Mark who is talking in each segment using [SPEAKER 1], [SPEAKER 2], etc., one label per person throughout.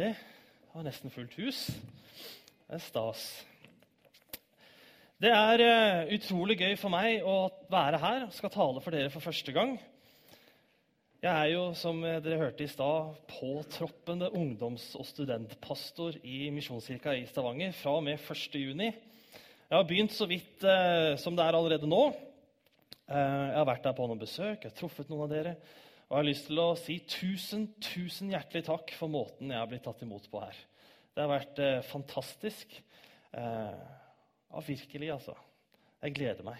[SPEAKER 1] Det var nesten fullt hus. Det er stas. Det er uh, utrolig gøy for meg å være her og skal tale for dere for første gang. Jeg er jo, som dere hørte i stad, påtroppende ungdoms- og studentpastor i Misjonskirka i Stavanger fra og med 1.6. Jeg har begynt så vidt eh, som det er allerede nå. Eh, jeg har vært der på noen besøk, jeg har truffet noen av dere. Og jeg har lyst til å si tusen, tusen hjertelig takk for måten jeg har blitt tatt imot på her. Det har vært eh, fantastisk. Eh, ja, virkelig, altså. Jeg gleder meg.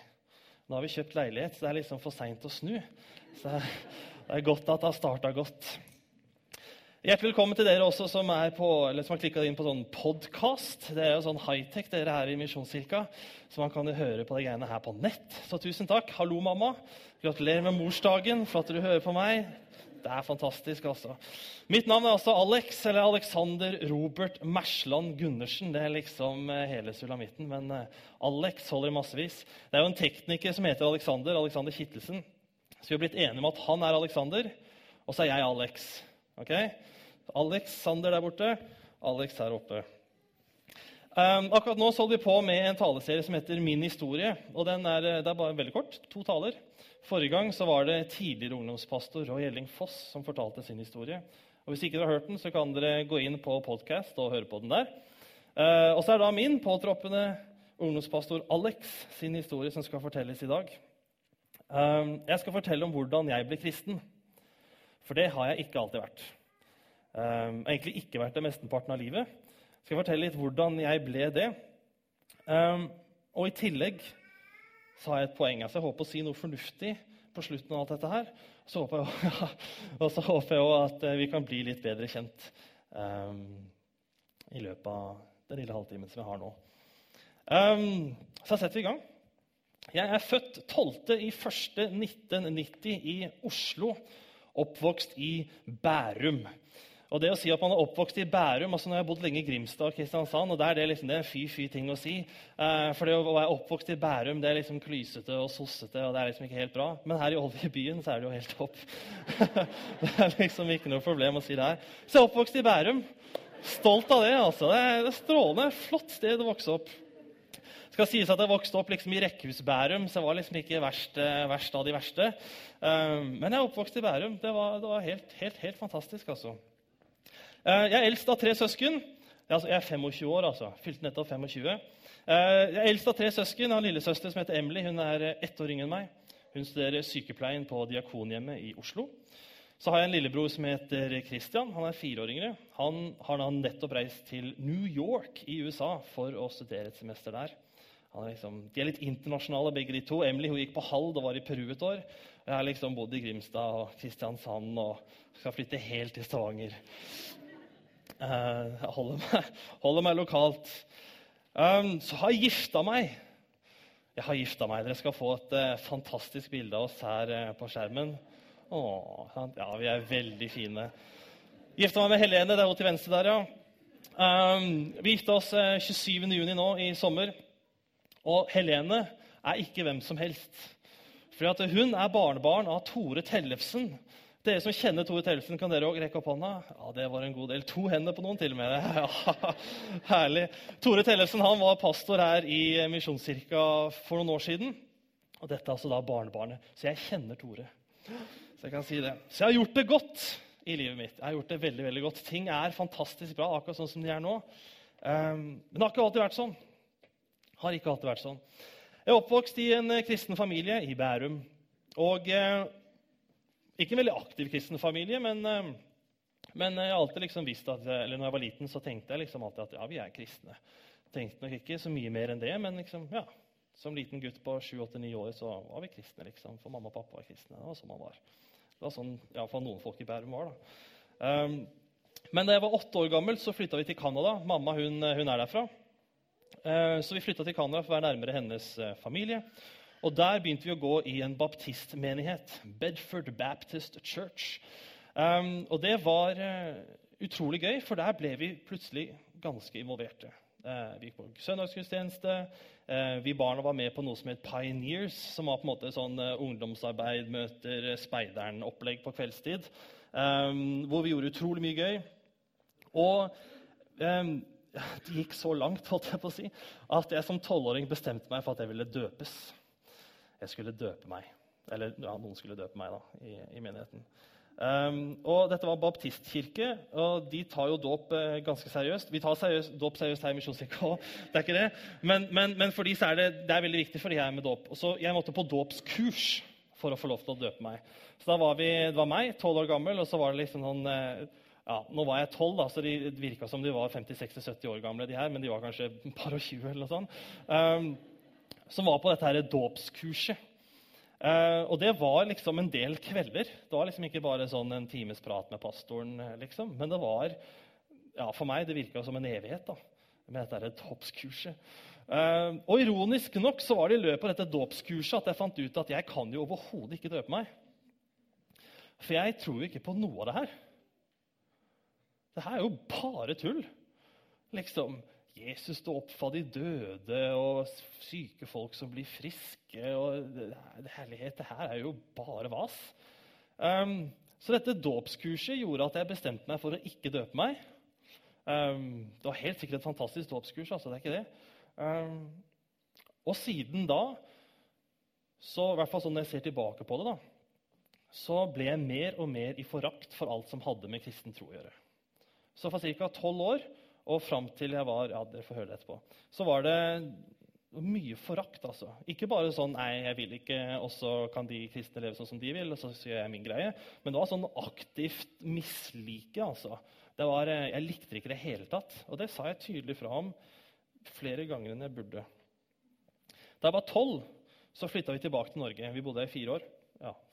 [SPEAKER 1] Nå har vi kjøpt leilighet, så det er liksom for seint å snu. Så det er godt at det har starta godt. Hjertelig velkommen til dere også som, på, som har klikka inn på sånn podkast. Det er jo sånn high-tech dere her i Misjonskirka, så man kan jo høre på de greiene her på nett. Så tusen takk. Hallo, mamma. Gratulerer med morsdagen. for at du hører på meg. Det er fantastisk, altså. Mitt navn er altså Alex, eller Alexander Robert Mersland Gundersen. Det er liksom eh, hele sulamitten, men eh, Alex holder i massevis. Det er jo en tekniker som heter Alexander, Alexander Kittelsen. Så vi har blitt enige om at han er Alexander, og så er jeg Alex. Ok? Alexander der borte, Alex her oppe. Um, akkurat nå holder vi på med en taleserie som heter Min historie. og den er, Det er bare veldig kort. To taler. Forrige gang så var det tidligere ungdomspastor Roy Elling Foss som fortalte sin historie. Og Hvis ikke dere har hørt den, så kan dere gå inn på podkast og høre på den der. Uh, og så er da min påtroppende ungdomspastor Alex sin historie som skal fortelles i dag. Um, jeg skal fortelle om hvordan jeg ble kristen. For det har jeg ikke alltid vært. Um, egentlig ikke vært det mesteparten av livet. Jeg skal fortelle litt hvordan jeg ble det. Um, og i tillegg så har jeg et poeng. Altså, jeg håper å si noe fornuftig på slutten av alt dette her. Så håper jeg, ja, og så håper jeg òg at eh, vi kan bli litt bedre kjent um, i løpet av den lille halvtimen som vi har nå. Um, så setter vi i gang. Jeg er født 12.01.1990 i Oslo, oppvokst i Bærum. Og det å si at man er oppvokst i Bærum altså Nå har jeg bodd lenge i Grimstad og Kristiansand, og der er det liksom det er en fy-fy ting å si. Eh, for det å være oppvokst i Bærum det er liksom klysete og sossete, og det er liksom ikke helt bra. Men her i Olje-byen så er det jo helt topp. det er liksom ikke noe problem å si det her. Så jeg er oppvokst i Bærum. Stolt av det. altså. Det er, det er strålende. Flott sted å vokse opp. Skal sies at jeg vokste opp liksom i Rekkehus-Bærum, så jeg var liksom ikke verst, eh, verst av de verste. Um, men jeg er oppvokst i Bærum. Det var, det var helt, helt, helt fantastisk, altså. Eh, jeg er eldst av tre søsken. Jeg er 25 år, altså. Fylte nettopp 25. Eh, jeg er eldst av tre søsken. Jeg har en lillesøster som heter Emily. Hun er eh, ett år yngre enn meg. Hun studerer sykepleien på Diakonhjemmet i Oslo. Så har jeg en lillebror som heter Christian. Han er fire år yngre. Han har nettopp reist til New York i USA for å studere et semester der. Er liksom, de er litt internasjonale, begge de to. Emily hun gikk på Hald og var i Peru et år. Jeg har liksom bodd i Grimstad og Kristiansand og skal flytte helt til Stavanger. Uh, jeg holder meg, holder meg lokalt. Um, så har jeg gifta meg. Jeg har gifta meg. Dere skal få et uh, fantastisk bilde av oss her uh, på skjermen. Åh, ja, vi er veldig fine. Gifta meg med Helene. Det er hun til venstre der, ja. Um, vi gifta oss 27.6 nå i sommer. Og Helene er ikke hvem som helst. For hun er barnebarn av Tore Tellefsen, dere som kjenner Tore Tellefsen, kan dere òg rekke opp hånda? Ja, det var en god del. To hender på noen, til og med. Ja, herlig. Tore Tellefsen han var pastor her i Misjonskirka for noen år siden. Og dette er altså da barnebarnet. Så jeg kjenner Tore. Så jeg kan si det. Så jeg har gjort det godt i livet mitt. Jeg har gjort det veldig, veldig godt. Ting er fantastisk bra, akkurat sånn som de er nå. Um, men det har ikke alltid vært sånn. Har ikke alltid vært sånn. Jeg er oppvokst i en kristen familie i Bærum. Og eh, ikke en veldig aktiv kristen familie, men, eh, men jeg har alltid liksom visst at, eller når jeg var liten, så tenkte jeg liksom alltid at ja, vi er kristne. Tenkte nok ikke så mye mer enn det, men liksom, ja, som liten gutt på 7-8-9 år så var vi kristne. liksom, For mamma og pappa var kristne. Det var sånn man var. Det var sånn iallfall noen folk i Bærum var. da. Um, men da jeg var åtte år gammel, så flytta vi til Canada. Mamma hun, hun er derfra. Uh, så vi flytta til Canada for å være nærmere hennes uh, familie. Og Der begynte vi å gå i en baptistmenighet. Bedford Baptist Church. Um, og det var uh, utrolig gøy, for der ble vi plutselig ganske involverte. Vi gikk på søndagsgudstjeneste. Vi barna var med på noe som het Pioneers, som var på en måte sånn ungdomsarbeid, møter, speideren-opplegg på kveldstid. Um, hvor vi gjorde utrolig mye gøy. Og um, det gikk så langt holdt jeg på å si, at jeg som tolvåring bestemte meg for at jeg ville døpes. Jeg skulle døpe meg. Eller ja, noen skulle døpe meg da, i, i menigheten. Um, og Dette var baptistkirke, og de tar jo dåp eh, ganske seriøst. Vi tar seriøst, dåp seriøst her i Misjonskirka òg, det er ikke det. Men, men, men for de så er det, det er veldig viktig for de her med dåp. Så jeg måtte på dåpskurs for å få lov til å døpe meg. Så da var vi, Det var meg, tolv år gammel, og så var det liksom sånn eh, ja, Nå var jeg tolv, så de virka som de var 50-60-70 år gamle, de her, men de var kanskje et par og 20 eller noe sånt. Um, som var på dette dåpskurset. Uh, og det var liksom en del kvelder. Det var liksom ikke bare sånn en times prat med pastoren. Liksom. Men det var ja, for meg det virka som en evighet da, med dette dåpskurset. Uh, og ironisk nok så var det i løpet av dette dåpskurset at jeg fant ut at jeg kan jo overhodet ikke døpe meg. For jeg tror jo ikke på noe av det her. Det her er jo bare tull. Liksom, Jesus står opp fra de døde, og syke folk som blir friske. og Herlighet, det her er jo bare vas. Um, så dette dåpskurset gjorde at jeg bestemte meg for å ikke døpe meg. Um, det var helt sikkert et fantastisk dåpskurs. altså, det er ikke det. Um, og siden da, så, i hvert fall sånn når jeg ser tilbake på det, da, så ble jeg mer og mer i forakt for alt som hadde med kristen tro å gjøre. Så for ca. tolv år og fram til jeg var ja, dere får høre det etterpå, så var det mye forakt. altså. Ikke bare sånn 'nei, jeg vil ikke', og så kan de kristne leve sånn som de vil. og så gjør jeg min greie. Men det var sånn aktivt mislike. altså. Var, eh, jeg likte det ikke det hele tatt. Og det sa jeg tydelig fra om flere ganger enn jeg burde. Da jeg var tolv, så flytta vi tilbake til Norge. Vi bodde her i fire år.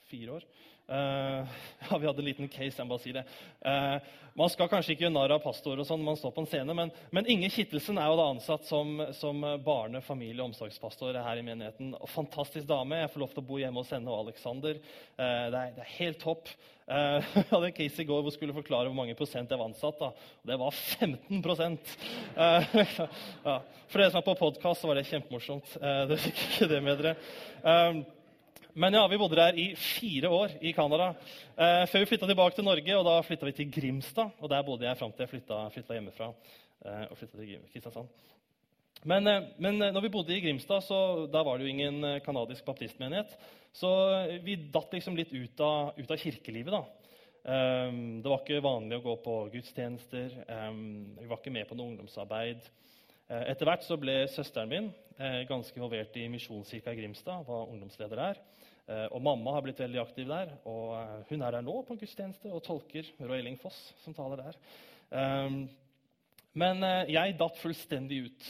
[SPEAKER 1] Fire år. Uh, ja, Vi hadde en liten case. jeg bare si det. Uh, man skal kanskje ikke gjøre narr av pastorer og sånn man står på en scene, men, men Inge Kittelsen er jo da ansatt som, som barne-, familie- og omsorgspastor her i menigheten. Fantastisk dame. Jeg får lov til å bo hjemme hos henne og Alexander. Uh, det, er, det, er, helt topp. jeg hadde en case i går hvor jeg skulle forklare hvor mange prosent jeg var ansatt. da, og Det var 15 ja. For dere som er på podkast, var det kjempemorsomt. dere fikk ikke det med dere. Men ja, vi bodde der i fire år i Canada. Eh, før vi flytta tilbake til Norge, og da flytta vi til Grimstad. Og der bodde jeg fram til jeg flytta, flytta hjemmefra eh, og flytta til Kristiansand. Men, eh, men eh, når vi bodde i Grimstad, så da var det jo ingen canadisk eh, baptistmenighet. Så vi datt liksom litt ut av, ut av kirkelivet, da. Um, det var ikke vanlig å gå på gudstjenester. Um, vi var ikke med på noe ungdomsarbeid. Uh, etter hvert så ble søsteren min uh, ganske involvert i Misjonskirka i Grimstad. var ungdomsleder der. Eh, og mamma har blitt veldig aktiv der. Og eh, hun er der nå på en gudstjeneste og tolker Roy Elling Foss, som taler der. Um, men eh, jeg datt fullstendig ut.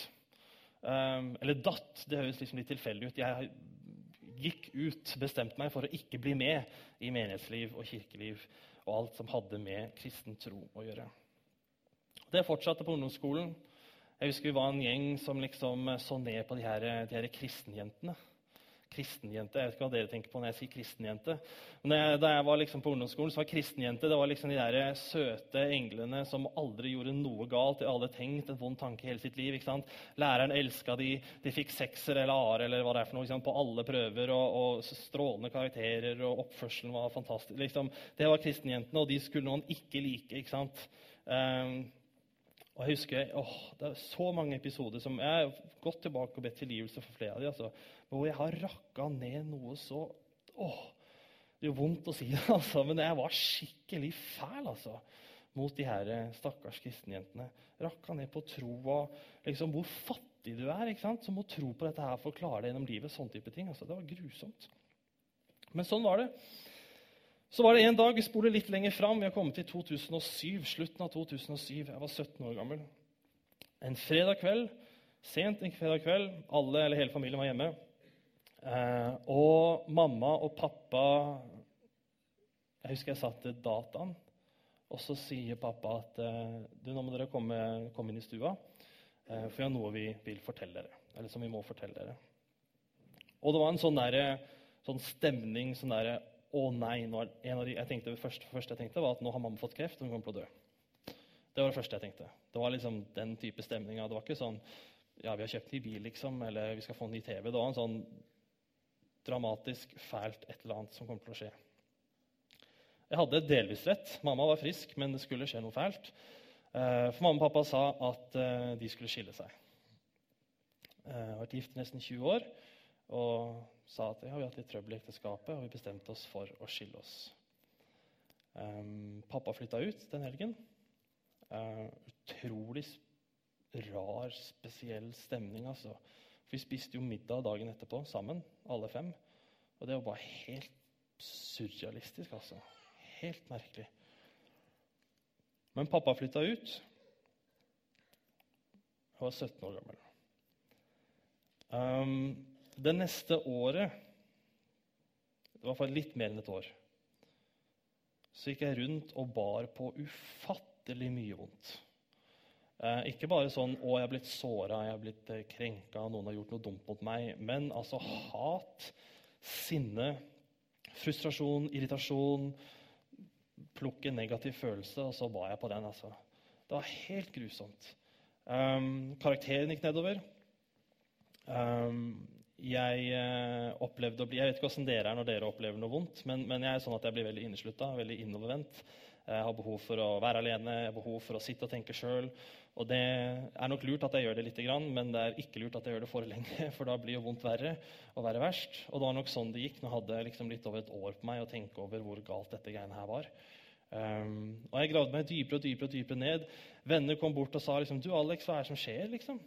[SPEAKER 1] Um, eller datt, det høres liksom litt tilfeldig ut. Jeg gikk ut, bestemte meg for å ikke bli med i menighetsliv og kirkeliv og alt som hadde med kristen tro å gjøre. Det fortsatte på ungdomsskolen. Jeg husker Vi var en gjeng som liksom så ned på de her, de her kristenjentene kristenjente. Jeg vet ikke hva dere tenker på når jeg sier kristenjente. Men jeg, da jeg var liksom på ungdomsskolen, så var kristenjente det var liksom de der søte englene som aldri gjorde noe galt. De hadde tenkt en vond tanke hele sitt liv. ikke sant? Læreren elska de, de fikk sekser eller a eller hva det er for noe, på alle prøver. Og, og, strålende karakterer, og oppførselen var fantastisk. Liksom, det var kristenjentene, og de skulle noen ikke like. ikke sant? Um, og jeg husker, åh, Det er så mange episoder som Jeg har gått tilbake og bedt tilgivelse for flere av dem. Altså, hvor jeg har rakka ned noe så åh, Det gjør vondt å si det, altså, men jeg var skikkelig fæl altså, mot de her stakkars kristenjentene. Rakka ned på tro liksom, hvor fattig du er, ikke sant? som må tro på dette her for å klare det gjennom livet. sånn type ting. Altså, det var grusomt. Men sånn var det. Så var det en dag, Vi spoler litt lenger fram. Vi har kommet til 2007, slutten av 2007. Jeg var 17 år gammel. En fredag kveld, sent en fredag kveld, alle eller hele familien var hjemme. Eh, og mamma og pappa Jeg husker jeg satt til dataen, og så sier pappa at eh, du, nå må dere komme, komme inn i stua, eh, for vi har noe vi vil fortelle dere. Eller som vi må fortelle dere. Og det var en sånn, der, sånn stemning sånn derre Å nei. en av de, jeg tenkte, første, første jeg tenkte, var at nå har mamma fått kreft, og hun kommer til å dø. Det var det første jeg tenkte. Det var liksom den type stemninga. Det var ikke sånn ja, vi har kjøpt ny bil, liksom, eller vi skal få ny TV. Det var en sånn dramatisk, fælt et eller annet som kommer til å skje. Jeg hadde delvis rett. Mamma var frisk, men det skulle skje noe fælt. Eh, for mamma og pappa sa at eh, de skulle skille seg. Jeg har vært gift i nesten 20 år og sa at ja, vi har hatt litt trøbbel i ekteskapet, og vi bestemte oss for å skille oss. Um, pappa flytta ut den helgen. Utrolig rar, spesiell stemning. altså. For Vi spiste jo middag dagen etterpå sammen, alle fem. Og det var bare helt surrealistisk, altså. Helt merkelig. Men pappa flytta ut. Jeg var 17 år gammel. Um, det neste året, det var for litt mer enn et år, så gikk jeg rundt og bar på ufattelig mye vondt. Eh, ikke bare sånn 'Å, jeg er blitt såra, jeg er blitt eh, krenka, noen har gjort noe dumt mot meg', men altså hat, sinne, frustrasjon, irritasjon Plukk en negativ følelse, og så ba jeg på den. altså. Det var helt grusomt. Um, karakteren gikk nedover. Um, jeg uh, opplevde å bli, jeg vet ikke hvordan dere er når dere opplever noe vondt, men, men jeg er sånn at jeg blir veldig inneslutta, veldig innovervendt. Jeg har behov for å være alene, jeg har behov for å sitte og tenke sjøl. Og det er nok lurt at jeg gjør det litt, men det er ikke lurt at jeg gjør det for lenge. For da blir jo vondt verre og verre verst. Og det var nok sånn det gikk. Nå hadde jeg liksom litt over et år på meg å tenke over hvor galt dette greiene her var. Um, og jeg gravde meg dypere og dypere og dypere ned. Venner kom bort og sa liksom, 'Du, Alex, hva er det som skjer?' liksom?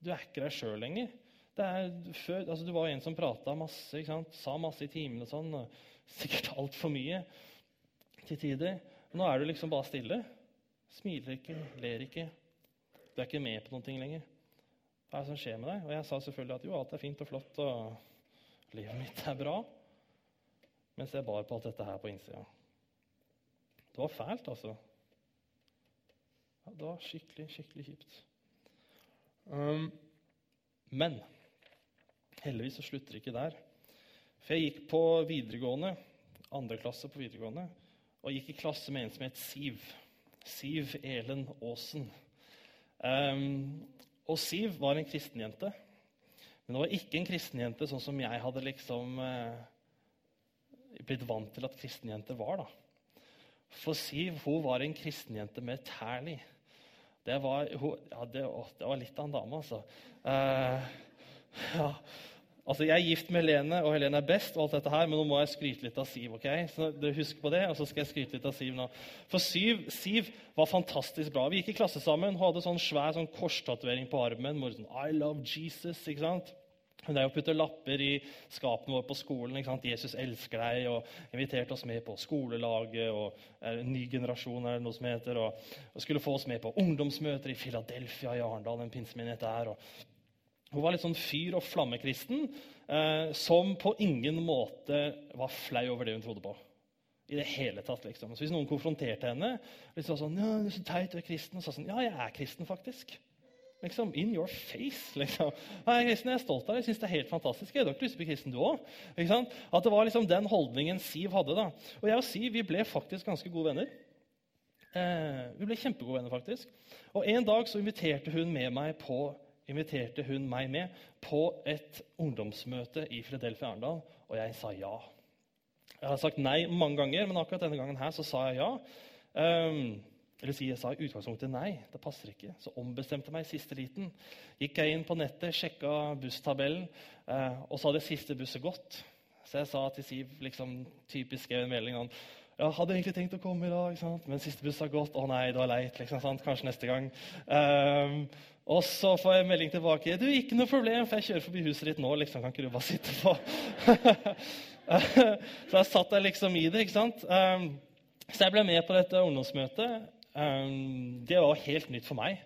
[SPEAKER 1] Du er ikke deg sjøl lenger. Før, altså, du var en som prata masse, sa masse i timene og sånn. Og sikkert altfor mye til tider. Nå er du liksom bare stille. Smiler ikke, ler ikke. Du er ikke med på noen ting lenger. Hva er det som skjer med deg? Og jeg sa selvfølgelig at jo, alt er fint og flott, og livet mitt er bra. Mens jeg bar på alt dette her på innsida. Det var fælt, altså. Det var skikkelig, skikkelig kjipt. Um, men heldigvis så slutter det ikke der. For jeg gikk på videregående, andre klasse på videregående og gikk i klasse med en som het Siv. Siv Elen Aasen. Um, og Siv var en kristenjente. Men hun var ikke en kristenjente sånn som jeg hadde liksom uh, blitt vant til at kristenjenter var. da. For Siv hun var en kristenjente med tæl i. Det var, hun, ja, det, å, det var litt av en dame, altså. Uh, ja. Altså, Jeg er gift med Helene, og Helene er best, og alt dette her, men nå må jeg skryte litt av Siv. ok? Så husker på det, og så skal jeg skryte litt av Siv nå. For Siv, Siv var fantastisk bra. Vi gikk i klasse sammen. Hun hadde sånn svær sånn korstatovering på armen. Hvor sånn, I love Jesus, ikke sant? Hun drev og puttet lapper i skapene våre på skolen. ikke sant? 'Jesus elsker deg', og inviterte oss med på skolelaget og er, Ny generasjon, er det noe som heter, og, og skulle få oss med på ungdomsmøter i Philadelphia i Arendal, en der. og hun var litt sånn fyr- og flammekristen eh, som på ingen måte var flau over det hun trodde på. I det hele tatt, liksom. Så Hvis noen konfronterte henne liksom sånn, ja, du er så teit, du er kristen, og sa sånn, ja, jeg er kristen, faktisk. Liksom, In your face. liksom. Er kristen, jeg er stolt av deg. Jeg synes det er helt fantastisk. Jeg har ikke lyst til å bli kristen, du òg. At det var liksom den holdningen Siv hadde. da. Og jeg og Siv vi ble faktisk ganske gode venner. Eh, vi ble kjempegode venner, faktisk. Og En dag så inviterte hun med meg på inviterte hun meg med på et ungdomsmøte i Fredelfia Arendal, og jeg sa ja. Jeg har sagt nei mange ganger, men akkurat denne gangen her så sa jeg ja. Um, eller si, jeg sa i utgangspunktet nei. Det passer ikke. Så ombestemte meg i siste liten. Gikk jeg inn på nettet, sjekka busstabellen, uh, og så hadde siste busset gått. Så jeg sa til Siv liksom, typisk skrev en melding om ja, hadde egentlig tenkt å komme i dag, men siste buss har gått. Å nei, det var leit. Liksom, Kanskje neste gang. Um, og så får jeg melding tilbake. 'Du, ikke noe problem, for jeg kjører forbi huset ditt nå.' liksom, Kan ikke du bare sitte på? så jeg satt der liksom i det. ikke sant? Um, så jeg ble med på dette ungdomsmøtet. Um, det var helt nytt for meg.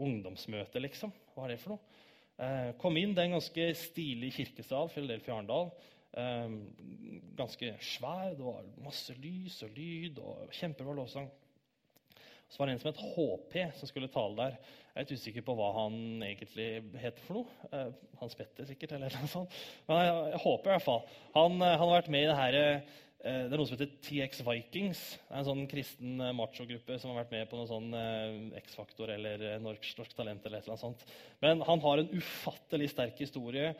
[SPEAKER 1] Ungdomsmøte, liksom. Hva er det for noe? Uh, kom inn, det er en ganske stilig kirkesal. Philadelphia Arendal. Um, ganske svær. Det var masse lys og lyd og kjempebra lovsang. Så var det en som het HP, som skulle tale der. Jeg er litt usikker på hva han egentlig heter for noe. Eh, Hans Petter, sikkert. eller noe sånt. Men jeg, jeg håper i hvert fall. Han, eh, han, har vært med i det her, eh, det er noe som heter TX Vikings. Det er En sånn kristen machogruppe som har vært med på noe sånn X-Faktor eller Norsk, Norsk Talent. eller et eller annet sånt. Men han har en ufattelig sterk historie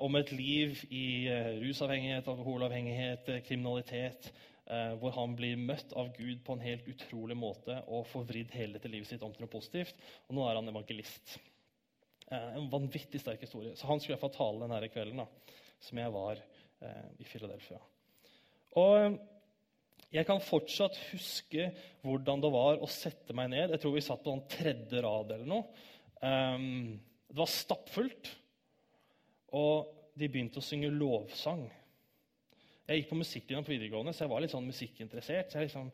[SPEAKER 1] om et liv i rusavhengighet, alkoholavhengighet, kriminalitet. Eh, hvor han blir møtt av Gud på en helt utrolig måte og får vridd hele dette livet sitt om til noe positivt. Og nå er han evangelist. Eh, en vanvittig sterk historie. Så han skulle hvert fall tale denne kvelden da, som jeg var eh, i Philadelphia. Og jeg kan fortsatt huske hvordan det var å sette meg ned. Jeg tror vi satt på en tredje rad eller noe. Det var stappfullt, og de begynte å synge lovsang. Jeg gikk på musikklinja på videregående, så jeg var litt sånn musikkinteressert. Så jeg, liksom,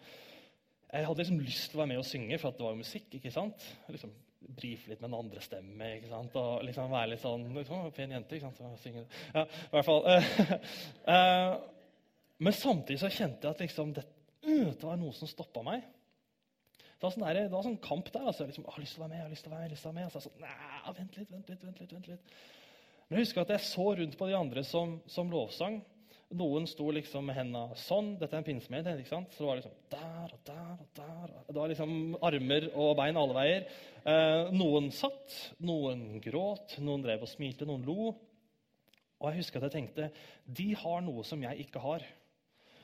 [SPEAKER 1] jeg, hadde liksom lyst til å være med og synge, for det var jo musikk. ikke sant? Liksom Brife litt med en andre stemme ikke sant? og liksom være litt sånn liksom, Pen jente, ikke sant? Synge. Ja, i hvert fall. uh, men samtidig så kjente jeg at liksom, det, det var noe som stoppa meg. Det var, sånn der, det var sånn kamp der. altså, liksom, jeg har lyst til å være med, jeg har lyst til å være med. Jeg har lyst til å være med. Og Altså, sånn, Nei, vent litt, vent litt, vent litt. vent litt. Men jeg husker at jeg så rundt på de andre som, som lovsang. Noen sto liksom med hendene sånn. Dette er en pinsemenighet. ikke sant? Så det var liksom der og der og der. Det var liksom armer og bein alle veier. Eh, noen satt, noen gråt, noen drev og smilte, noen lo. Og jeg husker at jeg tenkte de har noe som jeg ikke har.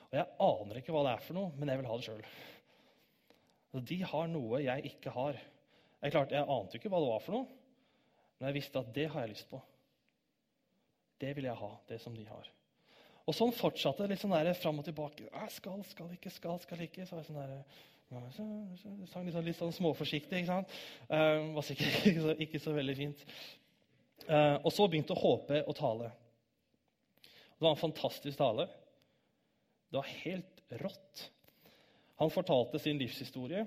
[SPEAKER 1] Og jeg aner ikke hva det er for noe, men jeg vil ha det sjøl. De har noe jeg ikke har. Jeg, klarte, jeg ante ikke hva det var for noe, men jeg visste at det har jeg lyst på. Det vil jeg ha, det som de har. Og sånn fortsatte det litt sånn der, fram og tilbake. Jeg skal, skal ikke, skal, skal ikke. Så var jeg sånn der, jeg sang litt sånn, litt sånn småforsiktig. ikke sant? Uh, var sikkert ikke så, ikke så veldig fint. Uh, og så begynte HP å tale. Det var en fantastisk tale. Det var helt rått. Han fortalte sin livshistorie.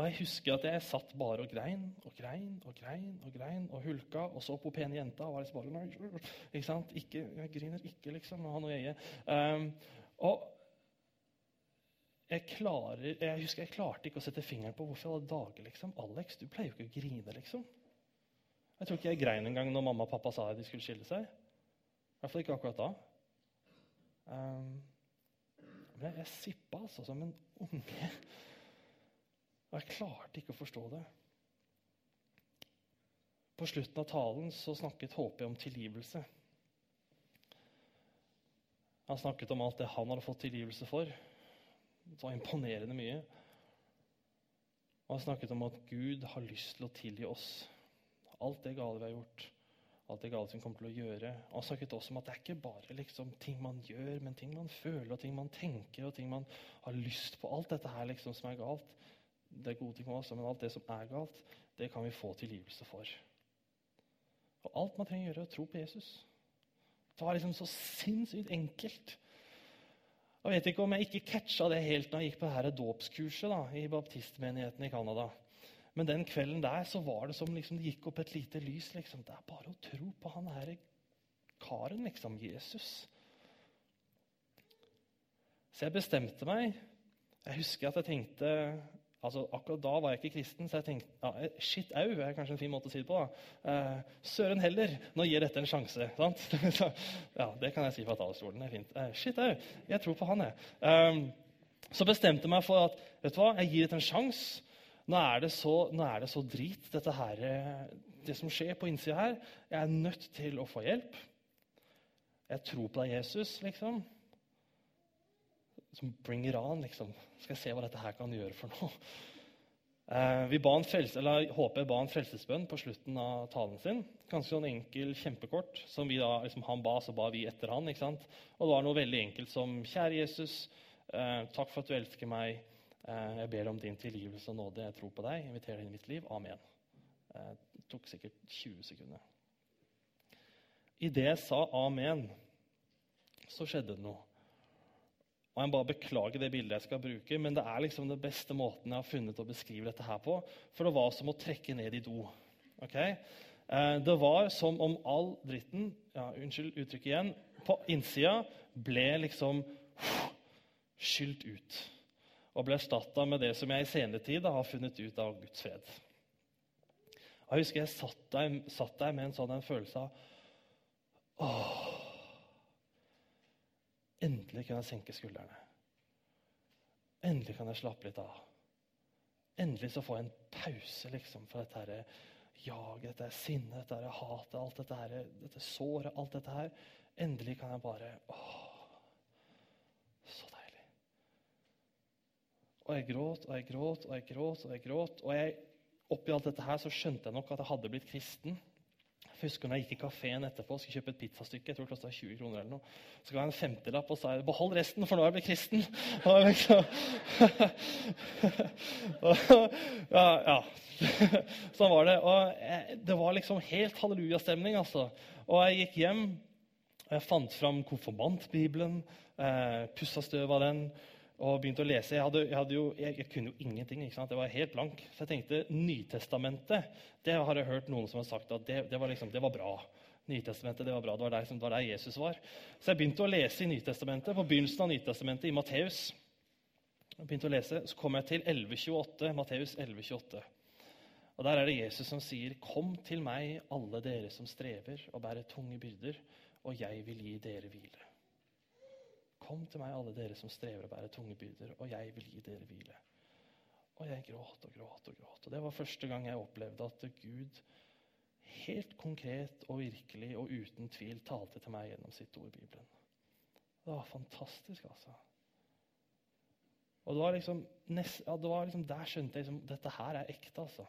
[SPEAKER 1] Og Jeg husker at jeg satt bare og grein og grein og grein og grein og hulka og så på pene jenta. og var liksom bare, nei, ikke sant? Ikke, Jeg griner ikke, liksom. Han og jeg. Um, og jeg, klarer, jeg husker jeg klarte ikke å sette fingeren på hvorfor alle dager. liksom. Alex, du pleier jo ikke å grine, liksom. Jeg tror ikke jeg grein engang når mamma og pappa sa at de skulle skille seg. I hvert fall ikke akkurat da. Um, men jeg, jeg sippa altså som en unge. Og jeg klarte ikke å forstå det. På slutten av talen så snakket HP om tilgivelse. Han snakket om alt det han hadde fått tilgivelse for. Det var imponerende mye. Og han snakket om at Gud har lyst til å tilgi oss alt det gale vi har gjort. Alt det gale som vi kommer til å gjøre. Og han snakket også om at det er ikke bare liksom ting man gjør, men ting man føler, og ting man tenker, og ting man har lyst på. Alt dette her liksom som er galt. Det er gode ting med oss, men alt det som er galt, det kan vi få tilgivelse for. Og alt man trenger å gjøre, er å tro på Jesus. Det var liksom så sinnssykt enkelt. Jeg vet ikke om jeg ikke catcha det helt når jeg gikk på dette dåpskurset da, i baptistmenigheten i Canada. Men den kvelden der så var det som liksom, det gikk opp et lite lys. Liksom. Det er bare å tro på han her karen, liksom. Jesus. Så jeg bestemte meg. Jeg husker at jeg tenkte Altså, Akkurat da var jeg ikke kristen, så jeg tenkte ja, eh, shit au er kanskje en fin måte å si det på. da. Eh, søren heller, nå gir dette en sjanse. sant? ja, Det kan jeg si fra talerstolen. det er fint. Eh, shit au, jeg tror på han, jeg. Eh, så bestemte jeg meg for at vet du hva, jeg gir dette en sjanse. Nå, så, nå er det så drit, dette her, eh, det som skjer på innsida her. Jeg er nødt til å få hjelp. Jeg tror på deg, Jesus, liksom som bring it on, liksom. Skal jeg se hva dette her kan gjøre for noe. Eh, vi ba en frelse, eller HP ba en frelsesbønn på slutten av talen sin. Ganske sånn enkel, kjempekort. som vi da, liksom, Han ba, så ba vi etter han. ikke sant? Og det var noe veldig enkelt som Kjære Jesus, eh, takk for at du elsker meg. Eh, jeg ber om din tilgivelse og nåde. Jeg tror på deg. Jeg inviterer deg inn i mitt liv. Amen. Det tok sikkert 20 sekunder. Idet jeg sa amen, så skjedde det noe. Og Jeg bare beklager det bildet jeg skal bruke, men det er liksom den beste måten jeg har funnet å beskrive dette her på. For det var som å trekke ned i do. Okay? Eh, det var som om all dritten ja, unnskyld uttrykket igjen, på innsida ble liksom skylt ut. Og ble erstatta med det som jeg i senere tid har funnet ut av Guds fred. Jeg husker jeg satt der, satt der med en sånn en følelse av åh, Endelig kan jeg senke skuldrene. Endelig kan jeg slappe litt av. Endelig så får jeg en pause liksom, fra dette her jaget, dette her sinnet, dette her hatet, alt dette her, dette såret, alt dette her. Endelig kan jeg bare Åh, så deilig. og jeg gråt og jeg gråt og jeg gråt. Og jeg gråt. Og jeg, oppi alt dette her så skjønte jeg nok at jeg hadde blitt kristen. Jeg husker når jeg gikk i kafeen etterpå og skulle kjøpe et pizzastykke. jeg tror det kostet 20 kroner eller noe. Så ga jeg en femtilapp og sa 'behold resten, for nå er jeg blitt kristen'. Og liksom, ja, ja. Sånn var det. Og jeg, det var liksom helt hallelujastemning. Altså. Og jeg gikk hjem, og jeg fant fram konfirmantbibelen, eh, pussa støv av den og begynte å lese. Jeg, hadde, jeg, hadde jo, jeg, jeg kunne jo ingenting. ikke sant? Jeg var helt blank. Så jeg tenkte Nytestamentet det har jeg hørt noen som har sagt at det, det, var, liksom, det var, bra. Nytestamentet, Det var bra, det var, der, det var der Jesus var. Så jeg begynte å lese i Nytestamentet, på begynnelsen av Nytestamentet, i Matteus. Begynte å lese, Så kom jeg til 1128, Matteus 1128. Og Der er det Jesus som sier, 'Kom til meg, alle dere som strever og bærer tunge byrder, og jeg vil gi dere hvile.' Kom til meg, alle dere som strever og bærer tunge byrder, og jeg vil gi dere hvile. Og jeg gråt og gråt og gråt. Og Det var første gang jeg opplevde at Gud helt konkret og virkelig og uten tvil talte til meg gjennom sitt ord i Bibelen. Det var fantastisk, altså. Og det var liksom, det var liksom Der skjønte jeg liksom, dette her er ekte. altså.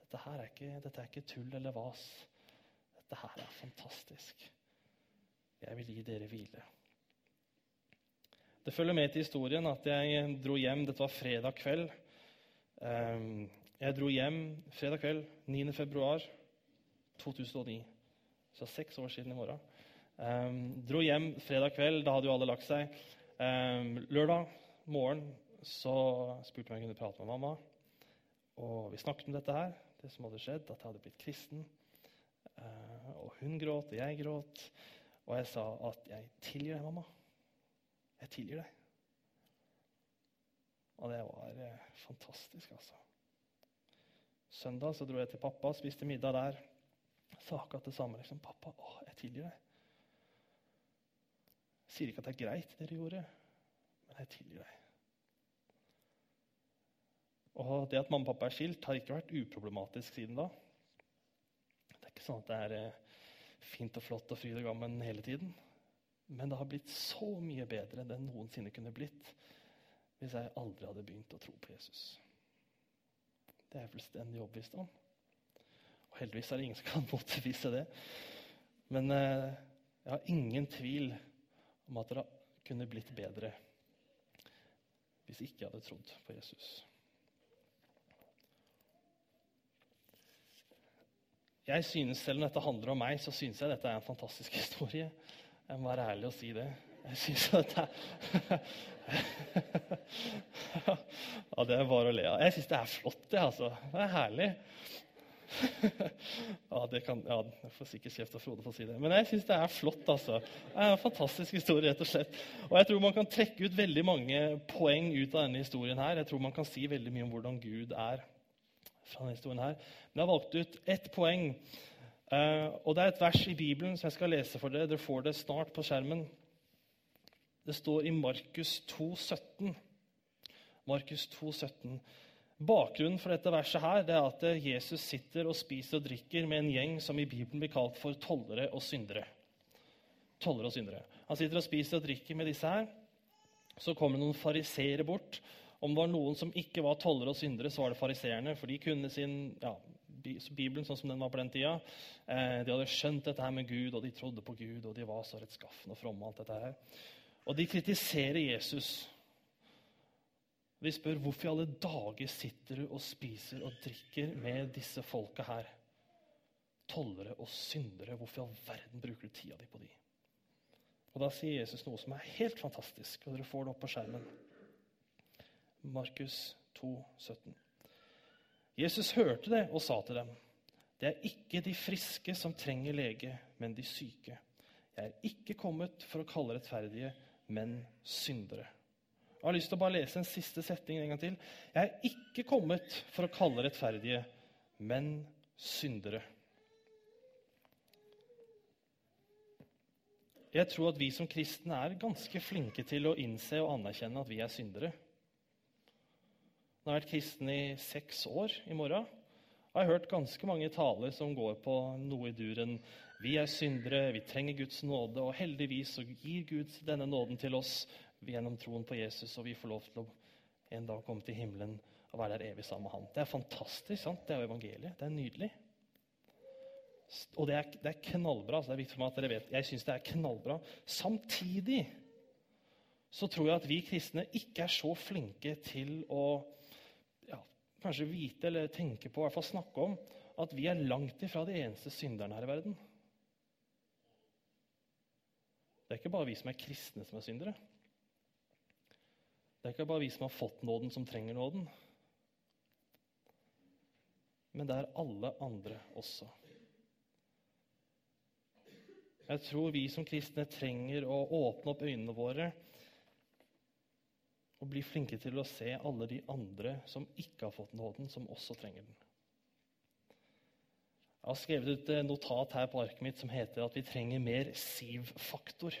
[SPEAKER 1] Dette her er ikke, dette er ikke tull eller vas. Dette her er fantastisk. Jeg vil gi dere hvile. Det følger med til historien at jeg dro hjem Dette var fredag kveld. Ehm, jeg dro hjem fredag kveld 9. februar 2009. Så seks år siden i morgen. Um, dro hjem fredag kveld. Da hadde jo alle lagt seg. Um, lørdag morgen så spurte jeg om jeg kunne prate med mamma. Og vi snakket om dette her, det som hadde skjedd, at jeg hadde blitt kristen. Og hun gråt, og jeg gråt. Og jeg sa at 'jeg tilgir deg, mamma'. Jeg tilgir deg. Og det var eh, fantastisk, altså. Søndag så dro jeg til pappa, spiste middag der. Sa akkurat det samme. liksom, 'Pappa, å, jeg tilgir deg.' Jeg sier ikke at det er greit, det dere gjorde, men jeg tilgir deg. Og det at mamma og pappa er skilt, har ikke vært uproblematisk siden da. Det er ikke sånn at det er eh, fint og flott og fryd og gammen hele tiden. Men det har blitt så mye bedre enn det noensinne kunne blitt hvis jeg aldri hadde begynt å tro på Jesus. Det er jeg fullstendig overbevist om. Og heldigvis er det ingen som kan motbevise det. Men eh, jeg har ingen tvil om at det kunne blitt bedre hvis ikke jeg hadde trodd på Jesus. Jeg synes, Selv om dette handler om meg, så synes jeg dette er en fantastisk historie. Jeg må være ærlig og si det. Jeg syns at Ja, det er bare å le av. Jeg syns det er flott, det, altså. Det er herlig. ja, det kan, ja, Jeg får sikkert kjeft av Frode for å si det. Men jeg syns det er flott. altså. Det er en fantastisk historie, rett og slett. Og jeg tror man kan trekke ut veldig mange poeng ut av denne historien her. Jeg tror man kan si veldig mye om hvordan Gud er fra denne historien her. Men jeg har valgt ut ett poeng og Det er et vers i Bibelen som jeg skal lese for dere. Dere får det snart på skjermen. Det står i Markus 2, 17. Markus 2, 17. Bakgrunnen for dette verset her, det er at Jesus sitter og spiser og drikker med en gjeng som i Bibelen blir kalt for tollere og syndere. Tollere og syndere. Han sitter og spiser og drikker med disse her. Så kommer noen fariseere bort. Om det var noen som ikke var tollere og syndere, så var det fariseerne. For de kunne sin ja, Bibelen sånn som den var på den tida. Eh, de hadde skjønt dette her med Gud, og de trodde på Gud, og de var så rettskaffende og fromme. alt dette her. Og de kritiserer Jesus. De spør hvorfor i alle dager sitter du og spiser og drikker med disse folka her. Tollere og syndere. Hvorfor i all verden bruker du tida di på de? Og Da sier Jesus noe som er helt fantastisk, og dere får det opp på skjermen. Markus 2, 17. Jesus hørte det og sa til dem, 'Det er ikke de friske som trenger lege, men de syke.' 'Jeg er ikke kommet for å kalle rettferdige, men syndere.' Jeg har lyst til å bare lese en siste setning en gang til. 'Jeg er ikke kommet for å kalle rettferdige, men syndere.' Jeg tror at vi som kristne er ganske flinke til å innse og anerkjenne at vi er syndere. Nå har jeg vært kristen i seks år i morgen. Jeg har hørt ganske mange taler som går på noe i duren vi er syndere, vi trenger Guds nåde, og heldigvis så gir Gud denne nåden til oss gjennom troen på Jesus, og vi får lov til å en dag komme til himmelen og være der evig sammen med han. Det er fantastisk. sant? Det er jo evangeliet. Det er nydelig. Og det er, det er knallbra. så det er viktig for meg at dere vet. Jeg syns det er knallbra. Samtidig så tror jeg at vi kristne ikke er så flinke til å kanskje vite eller tenke på, i hvert fall snakke om, at vi er langt ifra de eneste synderne her i verden. Det er ikke bare vi som er kristne, som er syndere. Det er ikke bare vi som har fått nåden, som trenger nåden. Men det er alle andre også. Jeg tror vi som kristne trenger å åpne opp øynene våre og bli flinke til å se alle de andre som ikke har fått nåden, som også trenger den. Jeg har skrevet ut et notat her på arket mitt som heter at vi trenger mer Siv-faktor.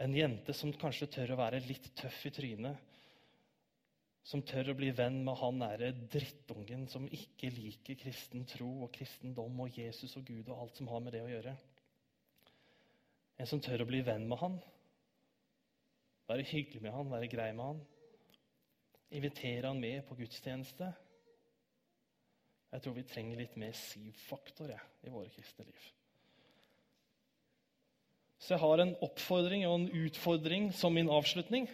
[SPEAKER 1] En jente som kanskje tør å være litt tøff i trynet. Som tør å bli venn med han nære drittungen som ikke liker kristen tro og kristendom og Jesus og Gud og alt som har med det å gjøre. En som tør å bli venn med han være hyggelig med han, være grei med han. Invitere han med på gudstjeneste. Jeg tror vi trenger litt mer Siv-faktor i våre kristne liv. Så jeg har en oppfordring og en utfordring som min avslutning.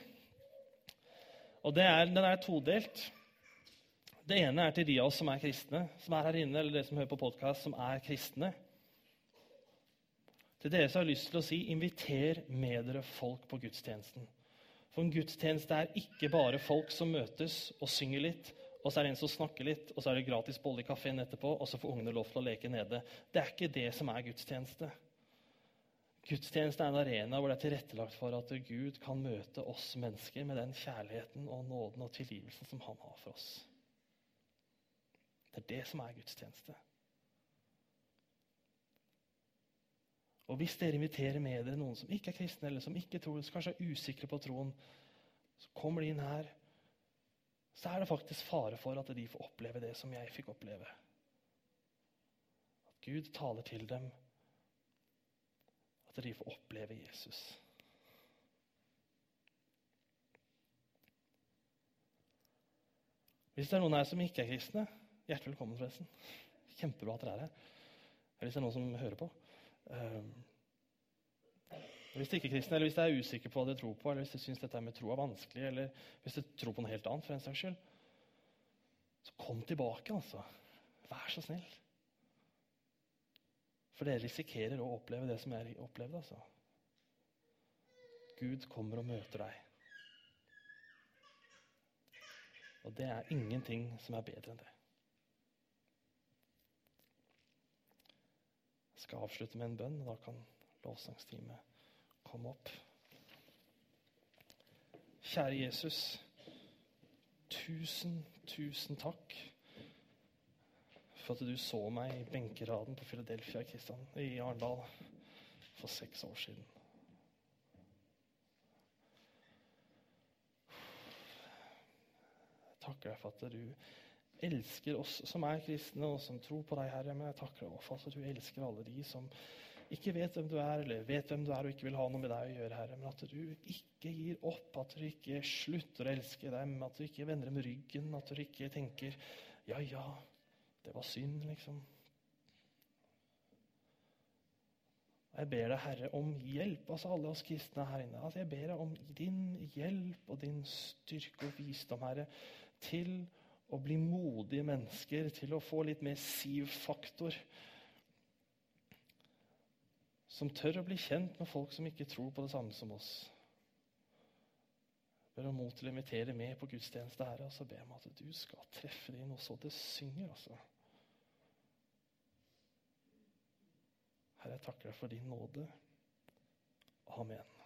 [SPEAKER 1] Og er, Den er todelt. Det ene er til de av oss som er kristne, som er her inne, eller dere som hører på podkast, som er kristne. Til dere som har lyst til å si inviter med dere folk på gudstjenesten. For en gudstjeneste er ikke bare folk som møtes og synger litt, og så er det en som snakker litt, og så er det gratis bolle i kafeen etterpå, og så får ungene lov til å leke nede. Det er ikke det som er gudstjeneste. Gudstjeneste er en arena hvor det er tilrettelagt for at Gud kan møte oss mennesker med den kjærligheten og nåden og tilgivelsen som han har for oss. Det er det som er gudstjeneste. Og hvis dere inviterer med dere noen som ikke er kristne, eller som ikke tror, som kanskje er usikre på troen, så kommer de inn her, så er det faktisk fare for at de får oppleve det som jeg fikk oppleve. At Gud taler til dem, at de får oppleve Jesus. Hvis det er noen her som ikke er kristne, hjertelig velkommen, forresten. Kjempebra at dere er her. Eller hvis det er noen som hører på. Ehm, hvis du ikke er kristen, eller hvis du er usikker på hva du tror på, eller hvis du syns dette med tro er vanskelig, eller hvis du tror på noe helt annet, for en saks skyld, så kom tilbake, altså. Vær så snill. For dere risikerer å oppleve det som jeg opplevde. altså. Gud kommer og møter deg. Og det er ingenting som er bedre enn det. Skal avslutte med en bønn, og da kan lovsangsteamet komme opp. Kjære Jesus. Tusen, tusen takk for at du så meg i benkeraden på Philadelphia i Arendal for seks år siden. Jeg takker deg for at du elsker oss som er kristne og som tror på deg, Herre. Men jeg takker deg for at du elsker alle de som ikke vet hvem du er, eller vet hvem du er og ikke vil ha noe med deg å gjøre, Herre. Men at du ikke gir opp, at du ikke slutter å elske dem, at du ikke vender dem ryggen, at du ikke tenker ja, ja, det var synd, liksom. Jeg ber deg, Herre, om hjelp, altså alle oss kristne her inne. Altså jeg ber deg om din hjelp og din styrke og visdom, Herre, til å bli modige mennesker, til å få litt mer siv-faktor. Som tør å bli kjent med folk som ikke tror på det samme som oss. Ber om mot til å invitere med på gudstjeneste her, og så ber jeg om at du skal treffe dem noe så det synger. altså. Herre, jeg takker deg for din nåde. Amen.